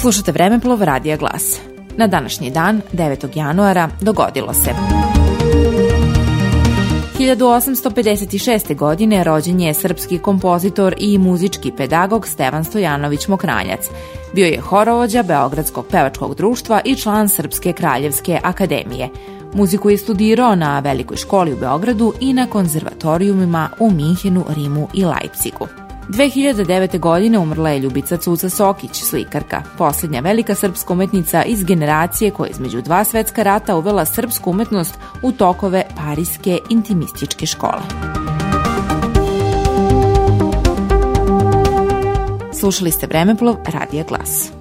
Slušate Vremeplov Radija Glas. Na današnji dan, 9. januara, dogodilo se. 1856. godine rođen je srpski kompozitor i muzički pedagog Stevan Stojanović Mokranjac. Bio je horovođa Beogradskog pevačkog društva i član Srpske kraljevske akademije. Muziku je studirao na Velikoj školi u Beogradu i na konzervatorijumima u Minhenu, Rimu i Leipzigu. 2009. godine umrla je Ljubica Cuca Sokić, slikarka, poslednja velika srpska umetnica iz generacije koja između dva svetska rata uvela srpsku umetnost u tokove parijske intimističke škole. Slušali ste Vremeplov Radija Glas.